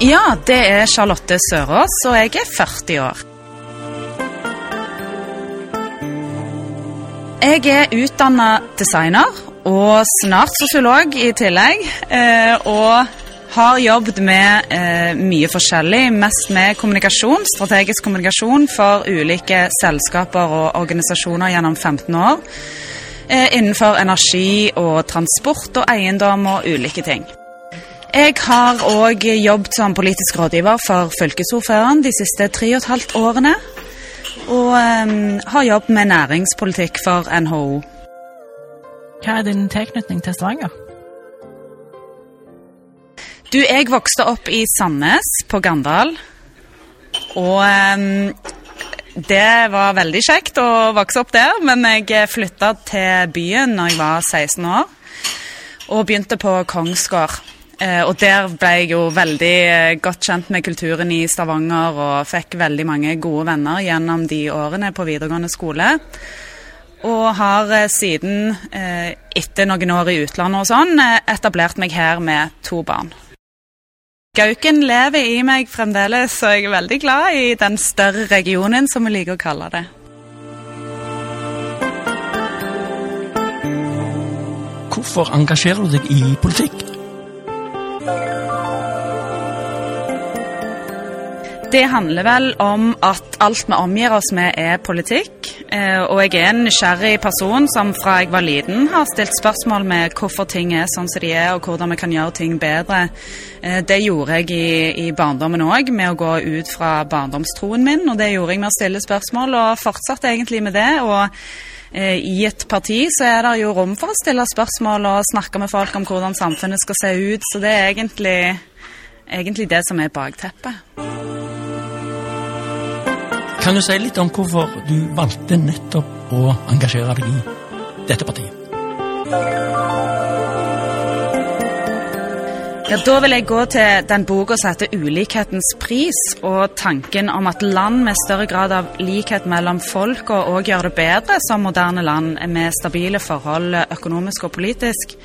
Ja, det er Charlotte Sørås, og jeg er 40 år. Jeg er utdanna designer og snart sosiolog i tillegg. eh, Og har jobbet med eh, mye forskjellig, mest med kommunikasjon, strategisk kommunikasjon for ulike selskaper og organisasjoner gjennom 15 år. eh, Innenfor energi og transport og eiendom og ulike ting. Jeg har òg jobbet som politisk rådgiver for fylkesordføreren de siste tre og et halvt årene. Og um, har jobbet med næringspolitikk for NHO. Hva er din tilknytning til Stavanger? Du, jeg vokste opp i Sandnes på Gandal. Og um, det var veldig kjekt å vokse opp der, men jeg flytta til byen når jeg var 16 år. Og begynte på Kongsgård. Eh, og der ble jeg jo veldig eh, godt kjent med kulturen i Stavanger og fikk veldig mange gode venner gjennom de årene på videregående skole. Og har eh, siden, etter noen år i utlandet og sånn, etablert meg her med to barn. Gauken lever i meg fremdeles, og jeg er veldig glad i den større regionen, som vi liker å kalle det. Hvorfor engasjerer du deg i politikk? Det handler vel om at alt vi omgir oss med er politikk. eh, Og jeg er en nysgjerrig person som fra jeg var liten har stilt spørsmål med hvorfor ting er sånn som de er, og hvordan vi kan gjøre ting bedre. Eh, Det gjorde jeg i, i barndommen òg, med å gå ut fra barndomstroen min. Og det gjorde jeg med å stille spørsmål, og fortsatte egentlig med det. og eh, i et parti så er det jo rom for å stille spørsmål og snakke med folk om hvordan samfunnet skal se ut, så det er egentlig, egentlig det som er bakteppet. Kan du si litt om hvorfor du valgte nettopp å engasjere deg i dette partiet? Ja, Da vil jeg gå til den boka som heter 'Ulikhetens pris', og tanken om at land med større grad av likhet mellom folk og gjør det bedre som moderne land med stabile forhold økonomisk og politisk.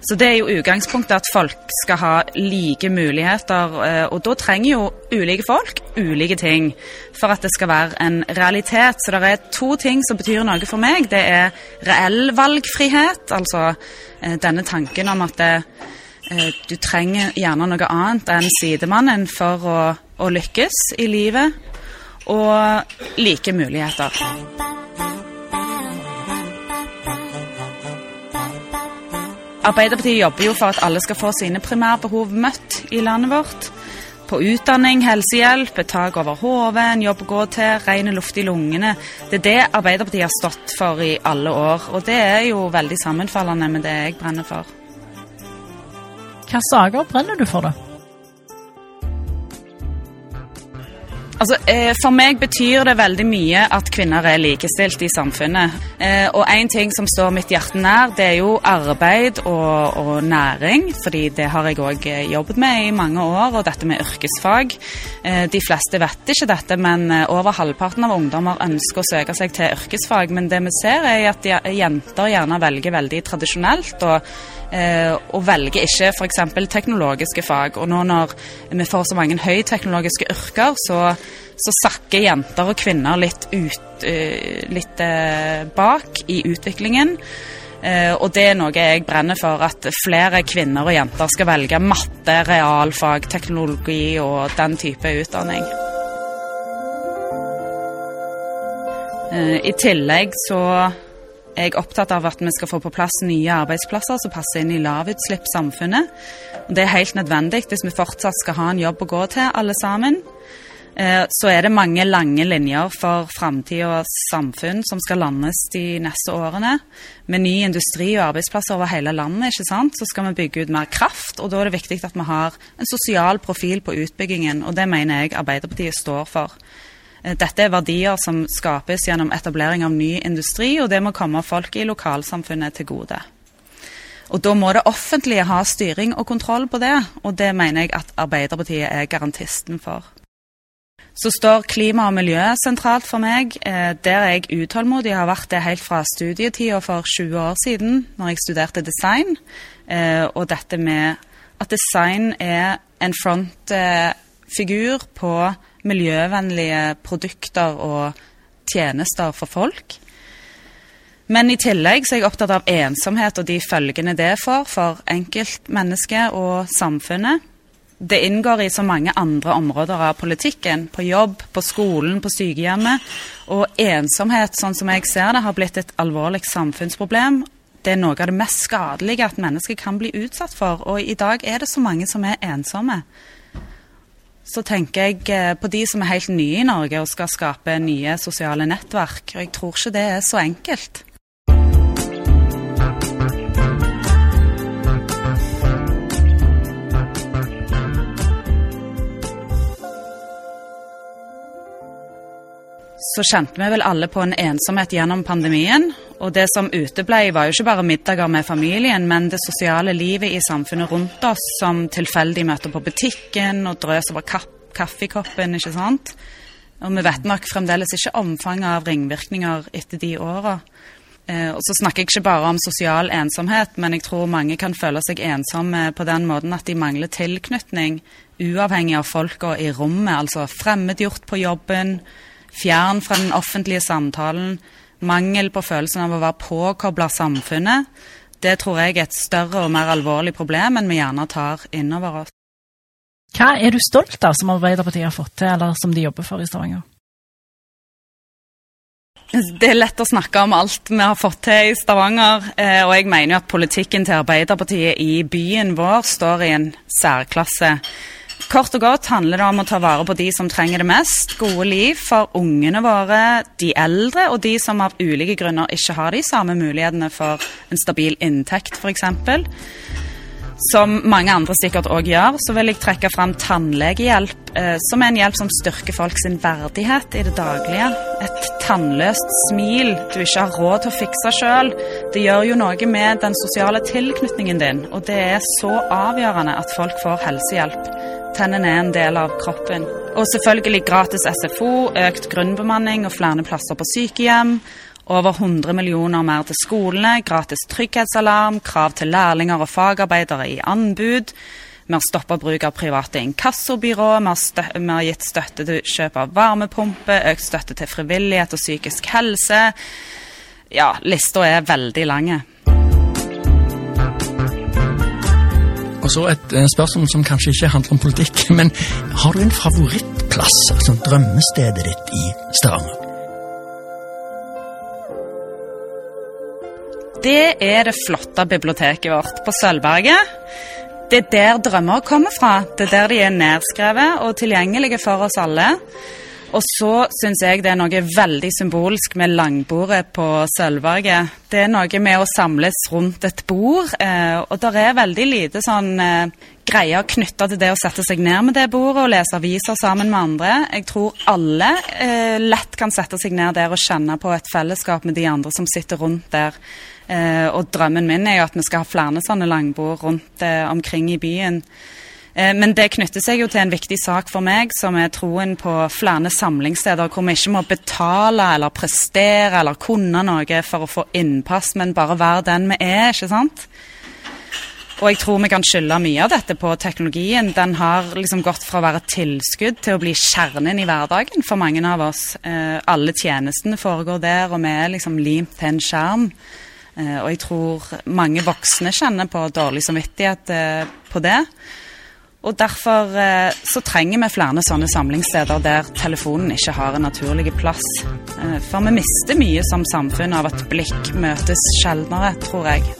Så det er jo utgangspunktet at folk skal ha like muligheter, eh, og da trenger jo ulike folk ulike ting for at det skal være en realitet. Så det er to ting som betyr noe for meg. Det er reell valgfrihet, altså eh, denne tanken om at det, Eh, Du trenger gjerne noe annet enn sidemannen for å, å lykkes i livet, og like muligheter. Arbeiderpartiet jobber jo for at alle skal få sine primærbehov møtt i landet vårt. På utdanning, helsehjelp, et tak over hodet, en jobb å gå til, ren luft i lungene. Det er det Arbeiderpartiet har stått for i alle år, og det er jo veldig sammenfallende med det jeg brenner for. Hvilke saker brenner du for, da? Altså, eh, For meg betyr det veldig mye at kvinner er likestilt i samfunnet. Eh, og en ting som står mitt hjerte nær, det er jo arbeid og, og næring. fordi det har jeg òg jobbet med i mange år, og dette med yrkesfag. Eh, de fleste vet ikke dette, men eh, over halvparten av ungdommer ønsker å søke seg til yrkesfag. Men det vi ser, er at jenter gjerne velger veldig tradisjonelt. og eh, og velger ikke f.eks. teknologiske fag. Og nå når vi får så mange høyteknologiske yrker, så, så sakker jenter og kvinner litt, ut, eh, litt eh, bak i utviklingen. Eh, og det er noe jeg brenner for, at flere kvinner og jenter skal velge matte, realfag, teknologi og den type utdanning. I tillegg så er jeg opptatt av at vi skal få på plass nye arbeidsplasser som passer inn i lavutslippssamfunnet. Det er helt nødvendig hvis vi fortsatt skal ha en jobb å gå til, alle sammen. Eh, så er det mange lange linjer for framtidas samfunn som skal landes de neste årene. Med ny industri og arbeidsplasser over hele landet ikke sant? så skal vi bygge ut mer kraft. og Da er det viktig at vi har en sosial profil på utbyggingen, og det mener jeg Arbeiderpartiet står for. Eh, dette er verdier som skapes gjennom etablering av ny industri, og det må komme folk i lokalsamfunnet til gode. Og Da må det offentlige ha styring og kontroll på det, og det mener jeg at Arbeiderpartiet er garantisten for. Så står klima og miljø sentralt for meg. Eh, der er jeg utålmodig. Har vært det helt fra studietida for 20 år siden, når jeg studerte design. Eh, og dette med at design er en frontfigur på miljøvennlige produkter og tjenester for folk. Men i tillegg så er jeg opptatt av ensomhet og de følgene det får for enkeltmennesket og samfunnet det inngår i så mange andre områder av politikken. På jobb, på skolen, på sykehjemmet. Og ensomhet, sånn som jeg ser det, har blitt et alvorlig samfunnsproblem. Det er noe av det mest skadelige at mennesker kan bli utsatt for. Og i dag er det så mange som er ensomme. Så tenker jeg eh, på de som er helt nye i Norge og skal skape nye sosiale nettverk. Og jeg tror ikke det er så enkelt. Så kjente vi vel alle på en ensomhet gjennom pandemien. Og det som uteblei, var jo ikke bare middager med familien, men det sosiale livet i samfunnet rundt oss, som tilfeldig møter på butikken og drøs over kaffekoppen, ikke sant. Og vi vet nok fremdeles ikke omfanget av ringvirkninger etter de åra. Eh, og så snakker jeg ikke bare om sosial ensomhet, men jeg tror mange kan føle seg ensomme på den måten at de mangler tilknytning, uavhengig av folka i rommet, altså fremmedgjort på jobben fjern fra den offentlige samtalen, mangel på følelsen av å være påkobla samfunnet, det tror jeg er et større og mer alvorlig problem enn vi gjerne tar innover oss. Hva er du stolt av som Arbeiderpartiet har fått til, eller som de jobber for i Stavanger? Det er lett å snakke om alt vi har fått til i Stavanger. Eh, og jeg mener jo at politikken til Arbeiderpartiet i byen vår står i en særklasse. Kort og godt handler det om å ta vare på de som trenger det mest. Gode liv for ungene våre, de eldre og de som av ulike grunner ikke har de samme mulighetene for en stabil inntekt, f.eks. Som mange andre sikkert òg gjør, så vil jeg trekke fram tannlegehjelp, eh, som er en hjelp som styrker folk sin verdighet i det daglige. Et tannløst smil du ikke har råd til å fikse sjøl. Det gjør jo noe med den sosiale tilknytningen din, og det er så avgjørende at folk får helsehjelp. Tennene er en del av kroppen. Og selvfølgelig gratis SFO, økt grunnbemanning og flere plasser på sykehjem. Over 100 millioner mer til skolene, gratis trygghetsalarm, krav til lærlinger og fagarbeidere i anbud. Vi har stoppa bruk av private inkassobyrå, vi, vi har, gitt støtte til kjøp av varmepumpe, økt støtte til frivillighet og psykisk helse. Ja, lista er veldig lang. Og så et eh, spørsmål som kanskje ikke handler om politikk, men har du en favorittplass, altså drømmestedet ditt i Stavanger? Det er det flotte biblioteket vårt på Sølvberget. Det er der drømmer kommer fra. Det er der de er nedskrevet og tilgjengelige for oss alle. Og så syns jeg det er noe veldig symbolsk med langbordet på Sølvberget. Det er noe med å samles rundt et bord, eh, og det er veldig lite sånn eh, greier knytta til det å sette seg ned med det bordet og lese aviser sammen med andre. Jeg tror alle eh, lett kan sette seg ned der og kjenne på et fellesskap med de andre som sitter rundt der. Eh, og drømmen min er jo at vi skal ha flere sånne langbord rundt eh, omkring i byen. Eh, men det knytter seg jo til en viktig sak for meg, som er troen på flere samlingssteder hvor vi ikke må betale eller prestere eller kunne noe for å få innpass, men bare være den vi er, ikke sant? Og jeg tror vi kan skylde mye av dette på teknologien. Den har liksom gått fra å være tilskudd til å bli kjernen i hverdagen for mange av oss. Eh, alle tjenestene foregår der, og vi er liksom limt til en skjerm. Eh, og jeg tror mange voksne kjenner på dårlig samvittighet på det. Og Derfor eh, så trenger vi flere sånne samlingssteder der telefonen ikke har en naturlig plass. Eh, for vi mister mye som samfunn av at blikk møtes sjeldnere, tror jeg.